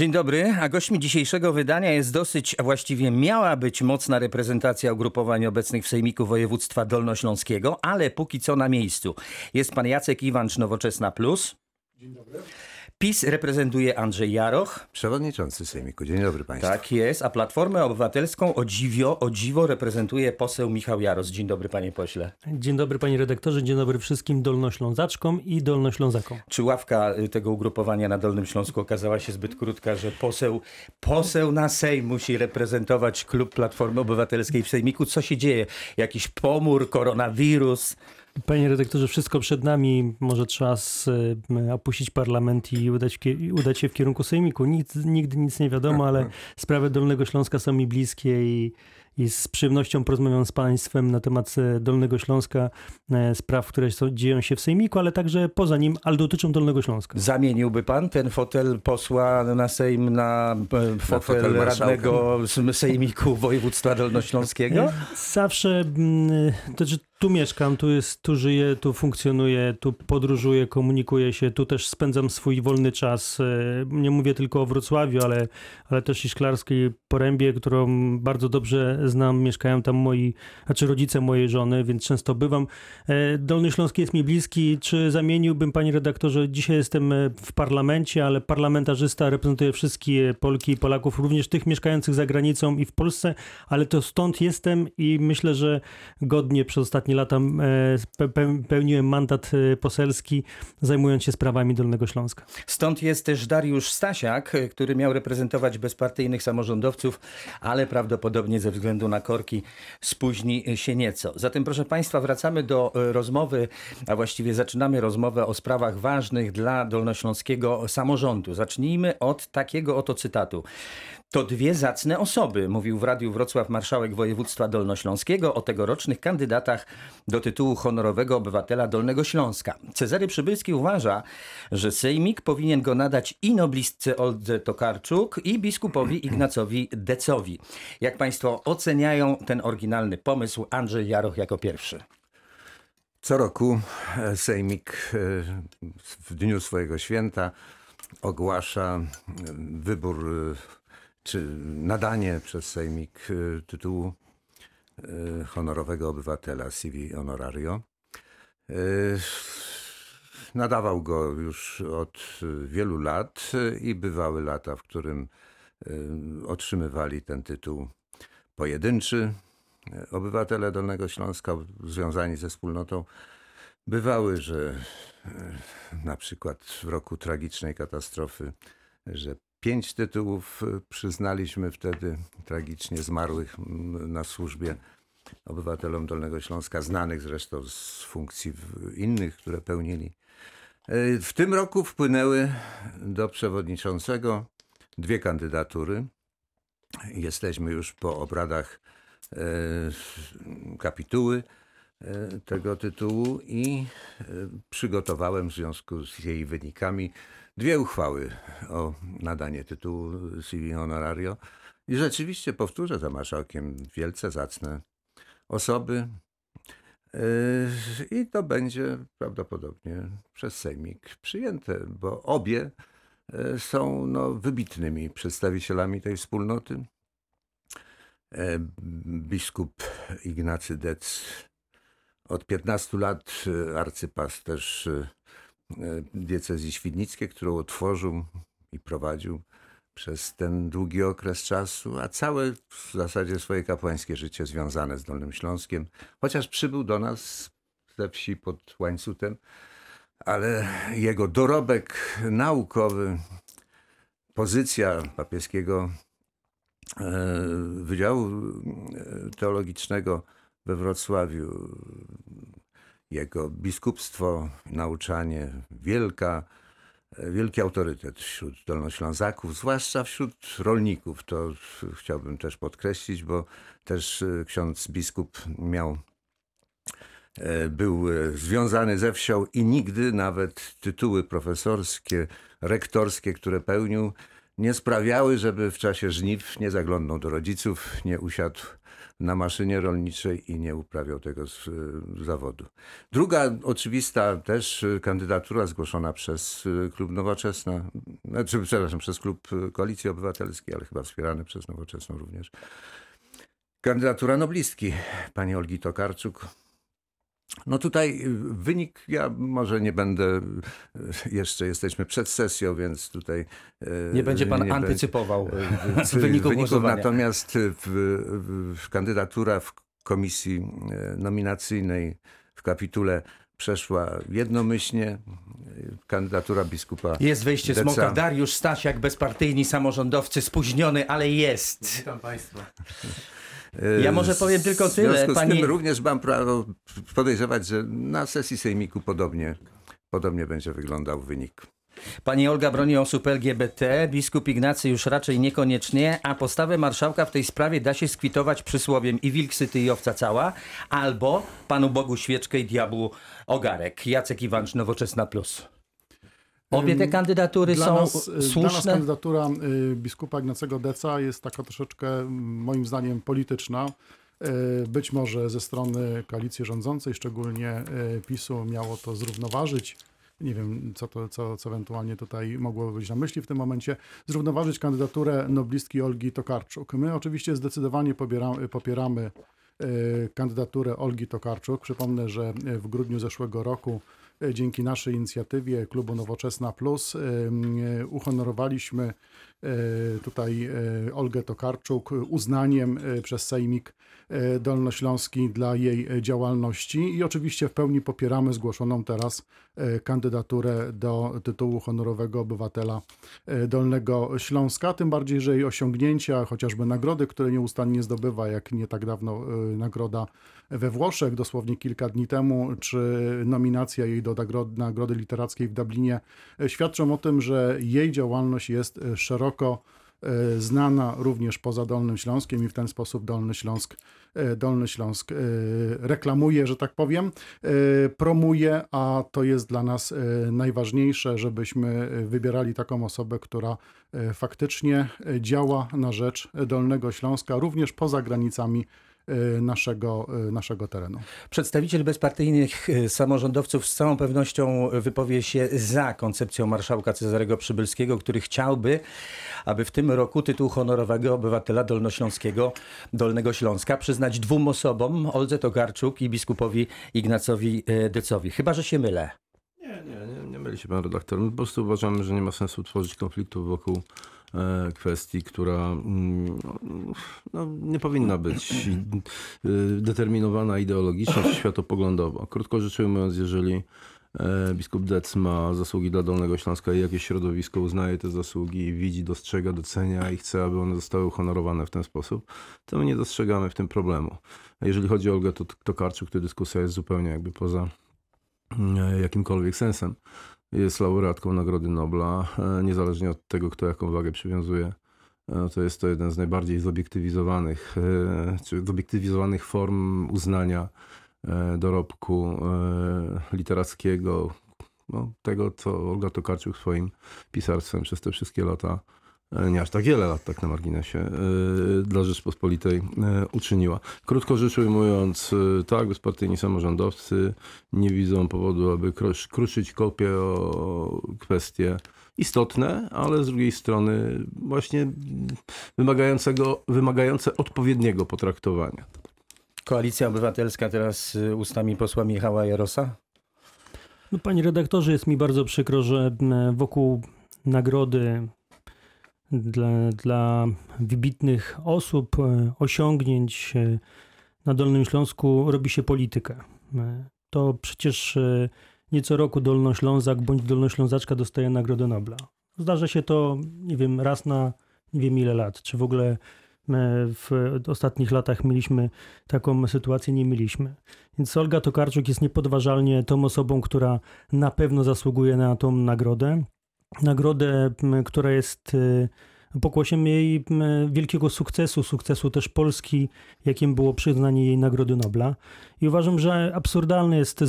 Dzień dobry, a gośćmi dzisiejszego wydania jest dosyć, a właściwie miała być mocna reprezentacja ugrupowań obecnych w Sejmiku Województwa Dolnośląskiego, ale póki co na miejscu. Jest pan Jacek Iwancz, Nowoczesna Plus. Dzień dobry. PiS reprezentuje Andrzej Jaroch. Przewodniczący Sejmiku. Dzień dobry Państwu. Tak jest, a Platformę Obywatelską o dziwo, o dziwo reprezentuje poseł Michał Jaros. Dzień dobry panie pośle. Dzień dobry panie redaktorze, dzień dobry wszystkim dolnoślązaczkom i dolnoślązakom. Czy ławka y, tego ugrupowania na Dolnym Śląsku okazała się zbyt krótka, że poseł, poseł na Sejm musi reprezentować klub Platformy Obywatelskiej w Sejmiku? Co się dzieje? Jakiś pomór, koronawirus? Panie redaktorze, wszystko przed nami. Może trzeba z, y, opuścić parlament i udać, udać się w kierunku sejmiku. Nic, nigdy nic nie wiadomo, ale sprawy Dolnego Śląska są mi bliskie i i z przyjemnością porozmawiam z Państwem na temat e, Dolnego Śląska, e, spraw, które są, dzieją się w Sejmiku, ale także poza nim, ale dotyczą Dolnego Śląska. Zamieniłby Pan ten fotel posła na Sejm na e, fotel, na fotel radnego Sejmiku Województwa Dolnośląskiego? Zawsze, mm, to znaczy tu mieszkam, tu, jest, tu żyję, tu funkcjonuję, tu podróżuję, komunikuję się, tu też spędzam swój wolny czas. Nie mówię tylko o Wrocławiu, ale, ale też i Szklarskiej Porębie, którą bardzo dobrze znam, mieszkają tam moi, znaczy rodzice mojej żony, więc często bywam. E, Dolny Śląski jest mi bliski. Czy zamieniłbym, panie redaktorze, dzisiaj jestem e, w parlamencie, ale parlamentarzysta reprezentuje wszystkie Polki i Polaków, również tych mieszkających za granicą i w Polsce, ale to stąd jestem i myślę, że godnie przez ostatnie lata e, pełniłem mandat poselski, zajmując się sprawami Dolnego Śląska. Stąd jest też Dariusz Stasiak, który miał reprezentować bezpartyjnych samorządowców, ale prawdopodobnie ze względu na korki spóźni się nieco. Zatem, proszę Państwa, wracamy do e, rozmowy, a właściwie zaczynamy rozmowę o sprawach ważnych dla dolnośląskiego samorządu. Zacznijmy od takiego oto cytatu. To dwie zacne osoby, mówił w Radiu Wrocław marszałek województwa dolnośląskiego o tegorocznych kandydatach do tytułu honorowego obywatela Dolnego Śląska. Cezary Przybylski uważa, że sejmik powinien go nadać i noblistce Oldze Tokarczuk i biskupowi Ignacowi Decowi. Jak państwo oceniają ten oryginalny pomysł? Andrzej Jaroch jako pierwszy. Co roku e, sejmik e, w dniu swojego święta ogłasza e, wybór czy nadanie przez Sejmik y, tytułu y, honorowego obywatela CV honorario. Y, nadawał go już od wielu lat i bywały lata, w którym otrzymywali ten tytuł pojedynczy obywatele Dolnego Śląska związani ze wspólnotą. Bywały, że na przykład w roku tragicznej katastrofy, że Pięć tytułów y, przyznaliśmy wtedy tragicznie zmarłych na służbie obywatelom Dolnego Śląska, znanych zresztą z funkcji innych, które pełnili. Y, w tym roku wpłynęły do przewodniczącego dwie kandydatury. Jesteśmy już po obradach y, kapituły tego tytułu i przygotowałem w związku z jej wynikami dwie uchwały o nadanie tytułu CV honorario. I rzeczywiście powtórzę za marszałkiem wielce zacne osoby. Yy, I to będzie prawdopodobnie przez Sejmik przyjęte, bo obie yy, są no, wybitnymi przedstawicielami tej wspólnoty. Yy, biskup Ignacy Dec od 15 lat arcypasterz diecezji świdnickiej, którą otworzył i prowadził przez ten długi okres czasu, a całe w zasadzie swoje kapłańskie życie związane z Dolnym Śląskiem, chociaż przybył do nas ze wsi pod Łańcutem, ale jego dorobek naukowy, pozycja papieskiego e, Wydziału e, Teologicznego we Wrocławiu, jego biskupstwo, nauczanie, wielka, wielki autorytet wśród dolnoślązaków, zwłaszcza wśród rolników. To chciałbym też podkreślić, bo też e, ksiądz biskup miał e, był e, związany ze wsią i nigdy nawet tytuły profesorskie, rektorskie, które pełnił, nie sprawiały, żeby w czasie żniw nie zaglądnął do rodziców, nie usiadł na maszynie rolniczej i nie uprawiał tego z, z zawodu. Druga oczywista też kandydatura zgłoszona przez Klub Nowoczesna, znaczy, przepraszam, przez klub y, Koalicji Obywatelskiej, ale chyba wspierany przez Nowoczesną również. Kandydatura noblistki pani Olgi Tokarczuk. No tutaj y, wynik, ja może nie będę, y, jeszcze jesteśmy przed sesją, więc tutaj... y, Nie będzie pan nie antycypował będzie- wyników wyników, natomiast w, w, kandydatura w komisji nominacyjnej w kapitule przeszła jednomyślnie. Kandydatura biskupa Jest wejście Deca. smoka. Dariusz Stasiak, bezpartyjni samorządowcy, spóźniony, ale jest. Witam Państwa. E, Ja może powiem tylko W tyle, związku z panie- tym również mam prawo podejrzewać, że na sesji sejmiku podobnie, podobnie będzie wyglądał wynik. Pani Olga broni osób LGBT, biskup Ignacy już raczej niekoniecznie, a postawę marszałka w tej sprawie da się skwitować przysłowiem i wilk syty i owca cała, albo Panu Bogu świeczkę i diabłu ogarek. Jacek Iwancz, Nowoczesna Plus. Obie te kandydatury Dla są nas, y, Dla nas słuszne. kandydatura y, biskupa Ignacego Deca jest taka troszeczkę, moim zdaniem, polityczna. Y, Być może ze strony koalicji rządzącej, szczególnie PiSu, miało to zrównoważyć. Nie wiem, co, to, co, co ewentualnie tutaj mogłoby być na myśli w tym momencie. Zrównoważyć kandydaturę noblistki Olgi Tokarczuk. My oczywiście zdecydowanie pobieramy, popieramy kandydaturę Olgi Tokarczuk. Przypomnę, że w grudniu zeszłego roku dzięki naszej inicjatywie klubu Nowoczesna Plus y, y, uhonorowaliśmy tutaj Olgę Tokarczuk uznaniem przez Sejmik Dolnośląski dla jej działalności. I oczywiście w pełni popieramy zgłoszoną teraz kandydaturę do tytułu honorowego obywatela Dolnego Śląska, tym bardziej, że jej osiągnięcia, chociażby nagrody, które nieustannie zdobywa, jak nie tak dawno nagroda we Włoszech, dosłownie kilka dni temu, czy nominacja jej do nagrody, nagrody literackiej w Dublinie, e, świadczą o tym, że jej działalność jest e, szeroko e, znana również poza Dolnym Śląskiem i w ten sposób Dolny Śląsk, Dolny Śląsk reklamuje, że tak powiem, promuje, a to jest dla nas najważniejsze, żebyśmy wybierali taką osobę, która faktycznie działa na rzecz Dolnego Śląska, również poza granicami naszego, e, naszego terenu. Przedstawiciel bezpartyjnych y, samorządowców z całą pewnością wypowie się za koncepcją marszałka Cezarego Przybylskiego, który chciałby, aby w tym roku tytuł honorowego obywatela Dolnośląskiego, Dolnego Śląska przyznać dwóm osobom, Oldze Tokarczuk i biskupowi Ignacowi y, Decowi. Chyba, że się mylę. Nie, nie, nie, nie myli się pan redaktor. My po prostu uważamy, że nie ma sensu tworzyć konfliktu wokół kwestii, która mm, no, nie powinna być y, determinowana ideologicznie czy światopoglądowo. Krótko rzecz ujmując, jeżeli e, biskup Dec ma zasługi dla Dolnego Śląska i jakieś środowisko uznaje te zasługi, widzi, dostrzega, docenia i chce, aby one zostały uhonorowane w ten sposób, to my nie dostrzegamy w tym problemu. Jeżeli chodzi o Olgę to- Tokarczuk, to dyskusja jest zupełnie jakby poza e, jakimkolwiek sensem. Jest laureatką Nagrody Nobla, e, niezależnie od tego, kto jaką wagę przywiązuje. e, To jest to jeden z najbardziej zobiektywizowanych, e, czy zobiektywizowanych form uznania dorobku literackiego, no, tego, co Olga Tokarczuk swoim pisarstwem przez te wszystkie lata, nie aż tak wiele lat tak na marginesie, e, dla Rzeczpospolitej e, uczyniła. Krótko rzecz ujmując, e, tak, bezpartyjni samorządowcy nie widzą powodu, aby krusz- kruszyć kopie o kwestie istotne, ale z drugiej strony właśnie wymagającego, wymagające odpowiedniego potraktowania. Koalicja Obywatelska teraz y, ustami posła Michała Jarosa. No, panie redaktorze, jest mi bardzo przykro, że wokół nagrody dla, dla wybitnych osób, e, osiągnięć e, na Dolnym Śląsku robi się politykę. E, To przecież e, nie co roku Dolnoślązak bądź Dolnoślązaczka dostaje Nagrodę Nobla. Zdarza się to, nie wiem, raz na nie wiem ile lat. Czy w ogóle w ostatnich latach mieliśmy taką sytuację? Nie mieliśmy. Więc Olga Tokarczuk jest niepodważalnie tą osobą, która na pewno zasługuje na tą nagrodę. Nagrodę, która jest y, pokłosiem jej wielkiego sukcesu, sukcesu też Polski, jakim było przyznanie jej Nagrody Nobla. I uważam, że absurdalne jest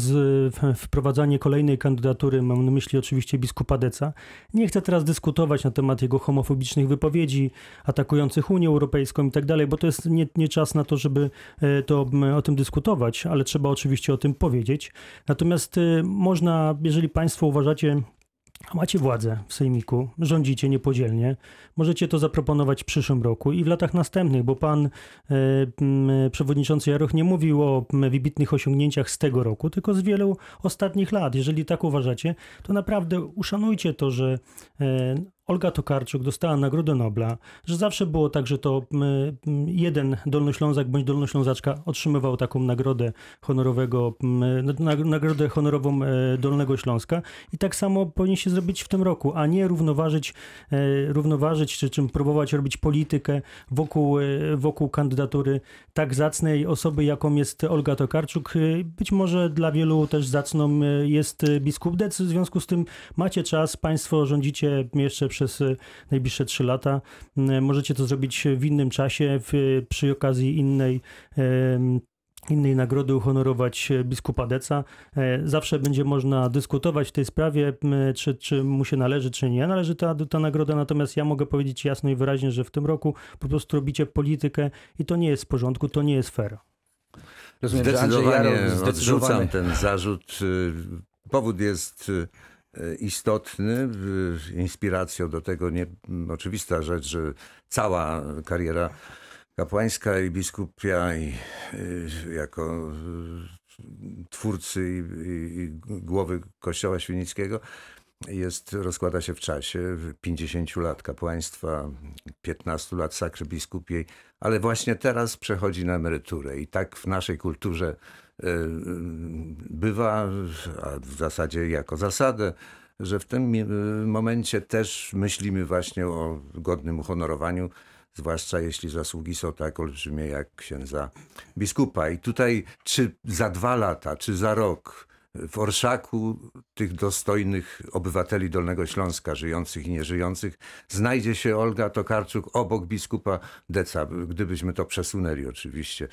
wprowadzanie kolejnej kandydatury, mam na myśli oczywiście biskupa Deca. Nie chcę teraz dyskutować na temat jego homofobicznych wypowiedzi, atakujących Unię Europejską i tak dalej, bo to jest nie, nie czas na to, żeby e, to, o tym dyskutować, ale trzeba oczywiście o tym powiedzieć. Natomiast e, można, jeżeli Państwo uważacie, macie władzę w Sejmiku, rządzicie niepodzielnie, możecie to zaproponować w przyszłym roku i w latach następnych, bo pan e, m, przewodniczący Jaroch nie mówił o wybitnych osiągnięciach z tego roku, tylko z wielu ostatnich lat. Jeżeli tak uważacie, to naprawdę uszanujcie to, że e, Olga Tokarczuk dostała Nagrodę Nobla, że zawsze było tak, że to m, m, jeden Dolnoślązak bądź Dolnoślązaczka otrzymywał taką nagrodę honorowego, m, na- nagrodę honorową e, Dolnego Śląska. I tak samo powinniście zrobić w tym roku, a nie równoważyć, e, równoważyć czy czym próbować robić politykę wokół, e, wokół kandydatury tak zacnej osoby, jaką jest Olga Tokarczuk. Być może dla wielu też zacną jest biskup Dec, w związku z tym macie czas, państwo rządzicie jeszcze przez e, najbliższe trzy lata. M, Możecie to zrobić w innym czasie, w, przy okazji innej innej nagrody uhonorować e, biskupa Deca. E, Zawsze będzie można dyskutować w tej sprawie, czy, czy mu się należy, czy nie należy ta, ta nagroda, natomiast ja mogę powiedzieć jasno i wyraźnie, że w tym roku po prostu robicie politykę i to nie jest w porządku, to nie jest fair. Rozumiem, że Andrzej Zdecydowanie Jaroch zdecydowany. odrzucam ten zarzut. Y, Powód jest y, istotny. Y, Inspiracją do tego nie, oczywista rzecz, że cała kariera kapłańska i biskupia i y, jako y, twórcy i, i, głowy Kościoła Święcickiego jest, rozkłada się w czasie 50 lat kapłaństwa, 15 lat sakry biskupiej, ale właśnie teraz przechodzi na emeryturę i tak w naszej kulturze bywa, a w zasadzie jako zasadę, że w tym y, momencie też myślimy właśnie o godnym uhonorowaniu, zwłaszcza jeśli zasługi są tak olbrzymie jak księdza biskupa. I tutaj czy za dwa lata, czy za rok w orszaku tych dostojnych obywateli Dolnego Śląska, żyjących i nieżyjących, znajdzie się Olga Tokarczuk obok biskupa Deca, gdybyśmy to przesunęli oczywiście.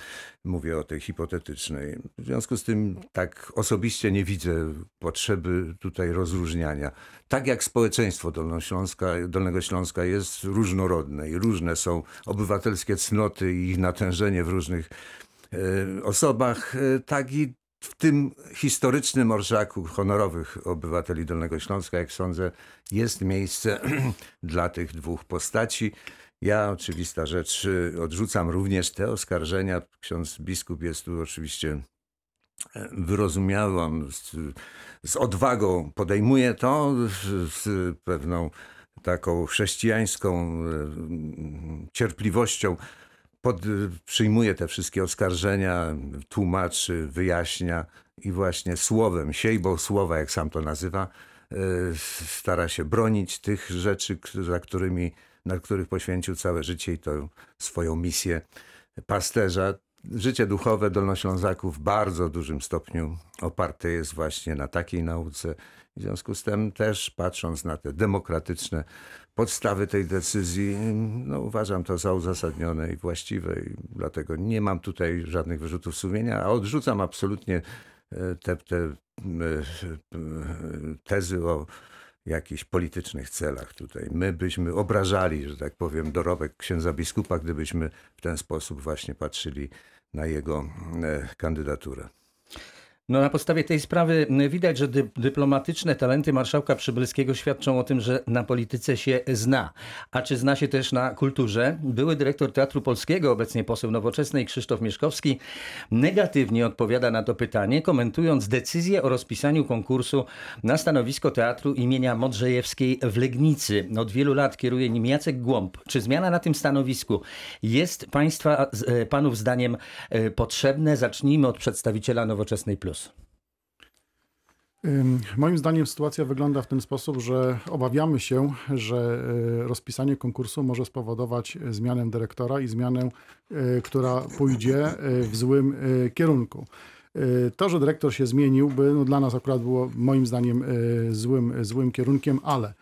Mówię o tej hipotetycznej. W związku z tym tak osobiście nie widzę potrzeby tutaj rozróżniania. Tak jak społeczeństwo Dolnośląska, Dolnego Śląska jest różnorodne i różne są obywatelskie cnoty i ich natężenie w różnych e, osobach, e, tak i w tym historycznym orszaku honorowych obywateli Dolnego Śląska, jak sądzę, jest miejsce dla tych dwóch postaci. Ja, oczywista rzecz, odrzucam również te oskarżenia. Ksiądz biskup jest tu oczywiście e, wyrozumiały, on z, z odwagą podejmuje to, z, z pewną taką chrześcijańską e, cierpliwością pod, przyjmuje te wszystkie oskarżenia, tłumaczy, wyjaśnia i właśnie słowem, siejbą słowa, jak sam to nazywa, e, stara się bronić tych rzeczy, za którymi, na których poświęcił całe życie i to swoją misję pasterza. Życie duchowe Dolnoślązaków w bardzo dużym stopniu oparte jest właśnie na takiej nauce. W związku z tym też patrząc na te demokratyczne podstawy tej decyzji, no uważam to za uzasadnione i właściwe i dlatego nie mam tutaj żadnych wyrzutów sumienia, a odrzucam absolutnie e, te, te e, e, tezy o jakichś politycznych celach tutaj. My byśmy obrażali, że tak powiem, dorobek księdza biskupa, gdybyśmy w ten sposób właśnie patrzyli na jego e, kandydaturę. No na podstawie tej sprawy widać, że dy, dyplomatyczne talenty marszałka Przybylskiego świadczą o tym, że na polityce się zna. A czy zna się też na kulturze? Były dyrektor Teatru Polskiego, obecnie poseł Nowoczesnej Krzysztof Mieszkowski, negatywnie odpowiada na to pytanie, komentując decyzję o rozpisaniu konkursu na stanowisko Teatru imienia Modrzejewskiej w Legnicy. Od wielu lat kieruje nim Jacek Głąb. Czy zmiana na tym stanowisku jest państwa, e, panów zdaniem e, potrzebne? Zacznijmy od przedstawiciela Nowoczesnej Plus. Moim zdaniem sytuacja wygląda w ten sposób, że obawiamy się, że y, rozpisanie konkursu może spowodować zmianę dyrektora i zmianę, y, która pójdzie y, w złym y, kierunku. Y, To, że dyrektor się zmienił, by no dla nas akurat było moim zdaniem y, złym, złym kierunkiem, ale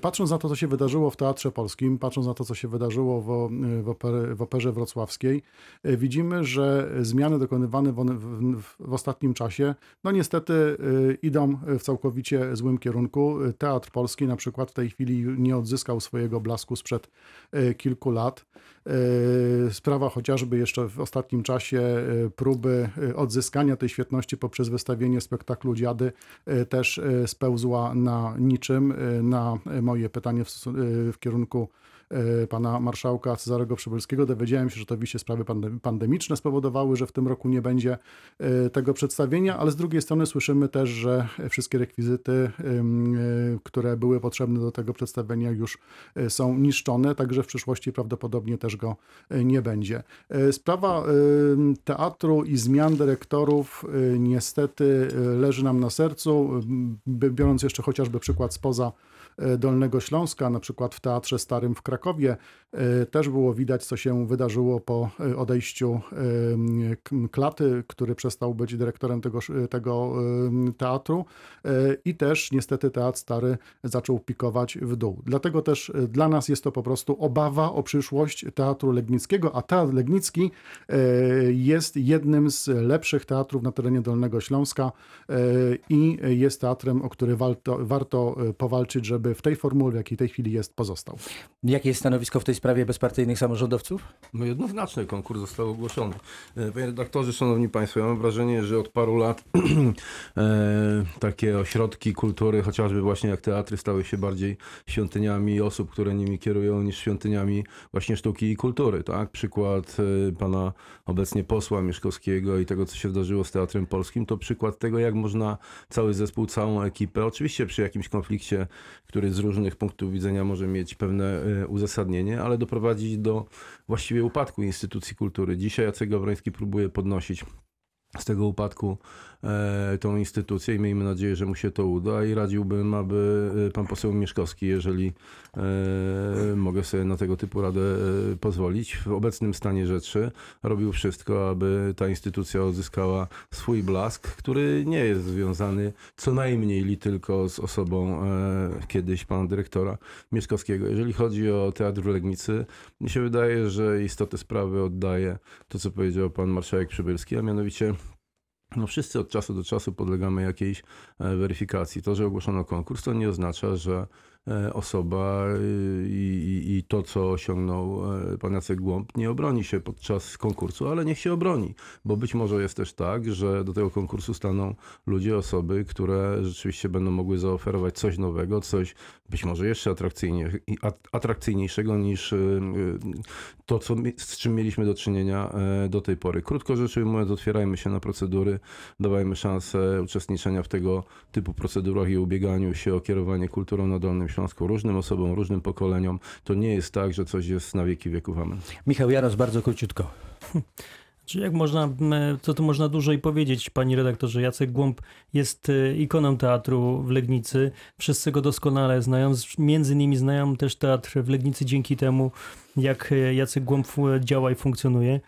Patrząc na to, co się wydarzyło w Teatrze Polskim, patrząc na to, co się wydarzyło w, o- w, oper, w Operze Wrocławskiej, e, widzimy, że zmiany dokonywane w, w, ostatnim czasie, no niestety e, idą w całkowicie złym kierunku. Teatr Polski na przykład w tej chwili nie odzyskał swojego blasku sprzed e, kilku lat. E, Sprawa chociażby jeszcze w ostatnim czasie e, próby e, odzyskania tej świetności poprzez wystawienie spektaklu Dziady też spełzła na niczym. Na moje pytanie w, w kierunku pana marszałka Cezarego Przybylskiego dowiedziałem się, że to oczywiście sprawy pande- pandemiczne spowodowały, że w tym roku nie będzie e, tego przedstawienia, ale z drugiej strony słyszymy też, że wszystkie rekwizyty, e, które były potrzebne do tego przedstawienia już są niszczone, także w przyszłości prawdopodobnie też go nie będzie. Sprawa teatru i zmian dyrektorów niestety leży nam na sercu, biorąc jeszcze chociażby przykład spoza Dolnego Śląska, na przykład w Teatrze Starym w Krakowie, e, też było widać, co się wydarzyło po e, odejściu K- Klaty, który przestał być dyrektorem tego, tego teatru e, i też niestety Teatr Stary zaczął pikować w dół. Dlatego też e, dla nas jest to po prostu obawa o przyszłość Teatru Legnickiego, a Teatr Legnicki e, jest jednym z lepszych teatrów na terenie Dolnego Śląska e, i jest teatrem, o który warto, warto e, powalczyć, żeby w tej formule, w jakiej w tej chwili jest, pozostał. Jakie jest stanowisko w tej sprawie bezpartyjnych samorządowców? No jednoznaczny konkurs został ogłoszony. E, Panie redaktorze, szanowni państwo, ja mam wrażenie, że od paru lat e, takie ośrodki kultury, chociażby właśnie jak teatry, stały się bardziej świątyniami osób, które nimi kierują, niż świątyniami właśnie sztuki i kultury. Tak? Przykład e, pana obecnie posła Mieszkowskiego i tego, co się zdarzyło z Teatrem Polskim, to przykład tego, jak można cały zespół, całą ekipę, oczywiście przy jakimś konflikcie, który z różnych punktów widzenia może mieć pewne uzasadnienie, ale doprowadzić do właściwie upadku instytucji kultury. Dzisiaj Jacek Gawroński próbuje podnosić z tego upadku e, tą instytucję i miejmy nadzieję, że mu się to uda i radziłbym, aby e, pan poseł Mieszkowski, jeżeli e, mogę sobie na tego typu radę e, pozwolić, w obecnym stanie rzeczy robił wszystko, aby ta instytucja odzyskała swój blask, który nie jest związany co najmniej li tylko z osobą e, kiedyś pana dyrektora Mieszkowskiego. Jeżeli chodzi o teatr w Legnicy, mi się wydaje, że istotę sprawy oddaje to, co powiedział pan marszałek Przybylski, a mianowicie no wszyscy od czasu do czasu podlegamy jakiejś e, weryfikacji. To, że ogłoszono konkurs, to nie oznacza, że osoba y, i, i, i to, co osiągnął e, pan Jacek Głąb, nie obroni się podczas konkursu, ale niech się obroni, bo być może jest też tak, że do tego konkursu staną ludzie, osoby, które rzeczywiście będą mogły zaoferować coś nowego, coś być może jeszcze atrakcyjnie, atrakcyjniejszego niż to, co, z czym mieliśmy do czynienia e, do tej pory. Krótko rzecz ujmując, otwierajmy się na procedury, dawajmy szansę uczestniczenia w tego typu procedurach i ubieganiu się o kierowanie kulturą na Dolnym Śląsku różnym osobom, różnym pokoleniom. To nie jest tak, że coś jest na wieki wieków. Amen. Michał Jaros, bardzo króciutko. Czy jak można, m, co tu można dużo i powiedzieć, panie redaktorze, Jacek Głąb jest e, ikoną teatru w Legnicy. Wszyscy go doskonale znają, między innymi znają też teatr w Legnicy dzięki temu, jak e, Jacek Głąb e, działa i funkcjonuje.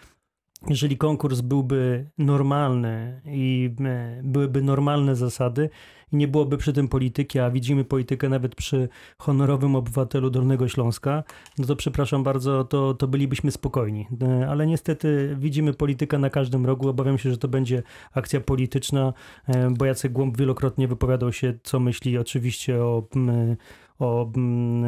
Jeżeli konkurs byłby normalny i e, byłyby normalne zasady i nie byłoby przy tym polityki, a widzimy politykę nawet przy honorowym obywatelu Dolnego Śląska, no to przepraszam bardzo, to, to bylibyśmy spokojni. E, Ale niestety widzimy politykę na każdym rogu. Obawiam się, że to będzie akcja polityczna, e, bo Jacek Głąb wielokrotnie wypowiadał się, co myśli oczywiście o, o, m,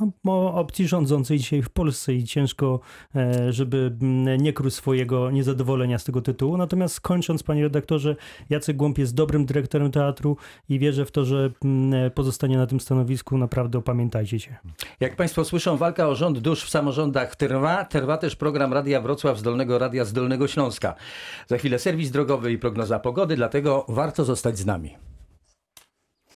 no, o opcji rządzącej dzisiaj w Polsce i ciężko, e, żeby m, nie krół swojego niezadowolenia z tego tytułu. Natomiast kończąc, panie redaktorze, Jacek Głąb jest dobrym dyrektorem teatru i wierzę w to, że m, pozostanie na tym stanowisku. Naprawdę opamiętajcie się. Jak Państwo słyszą, walka o rząd dusz w samorządach trwa. Trwa też program Radia Wrocław z Dolnego Radia z Dolnego Śląska. Za chwilę serwis drogowy i prognoza pogody, dlatego warto zostać z nami.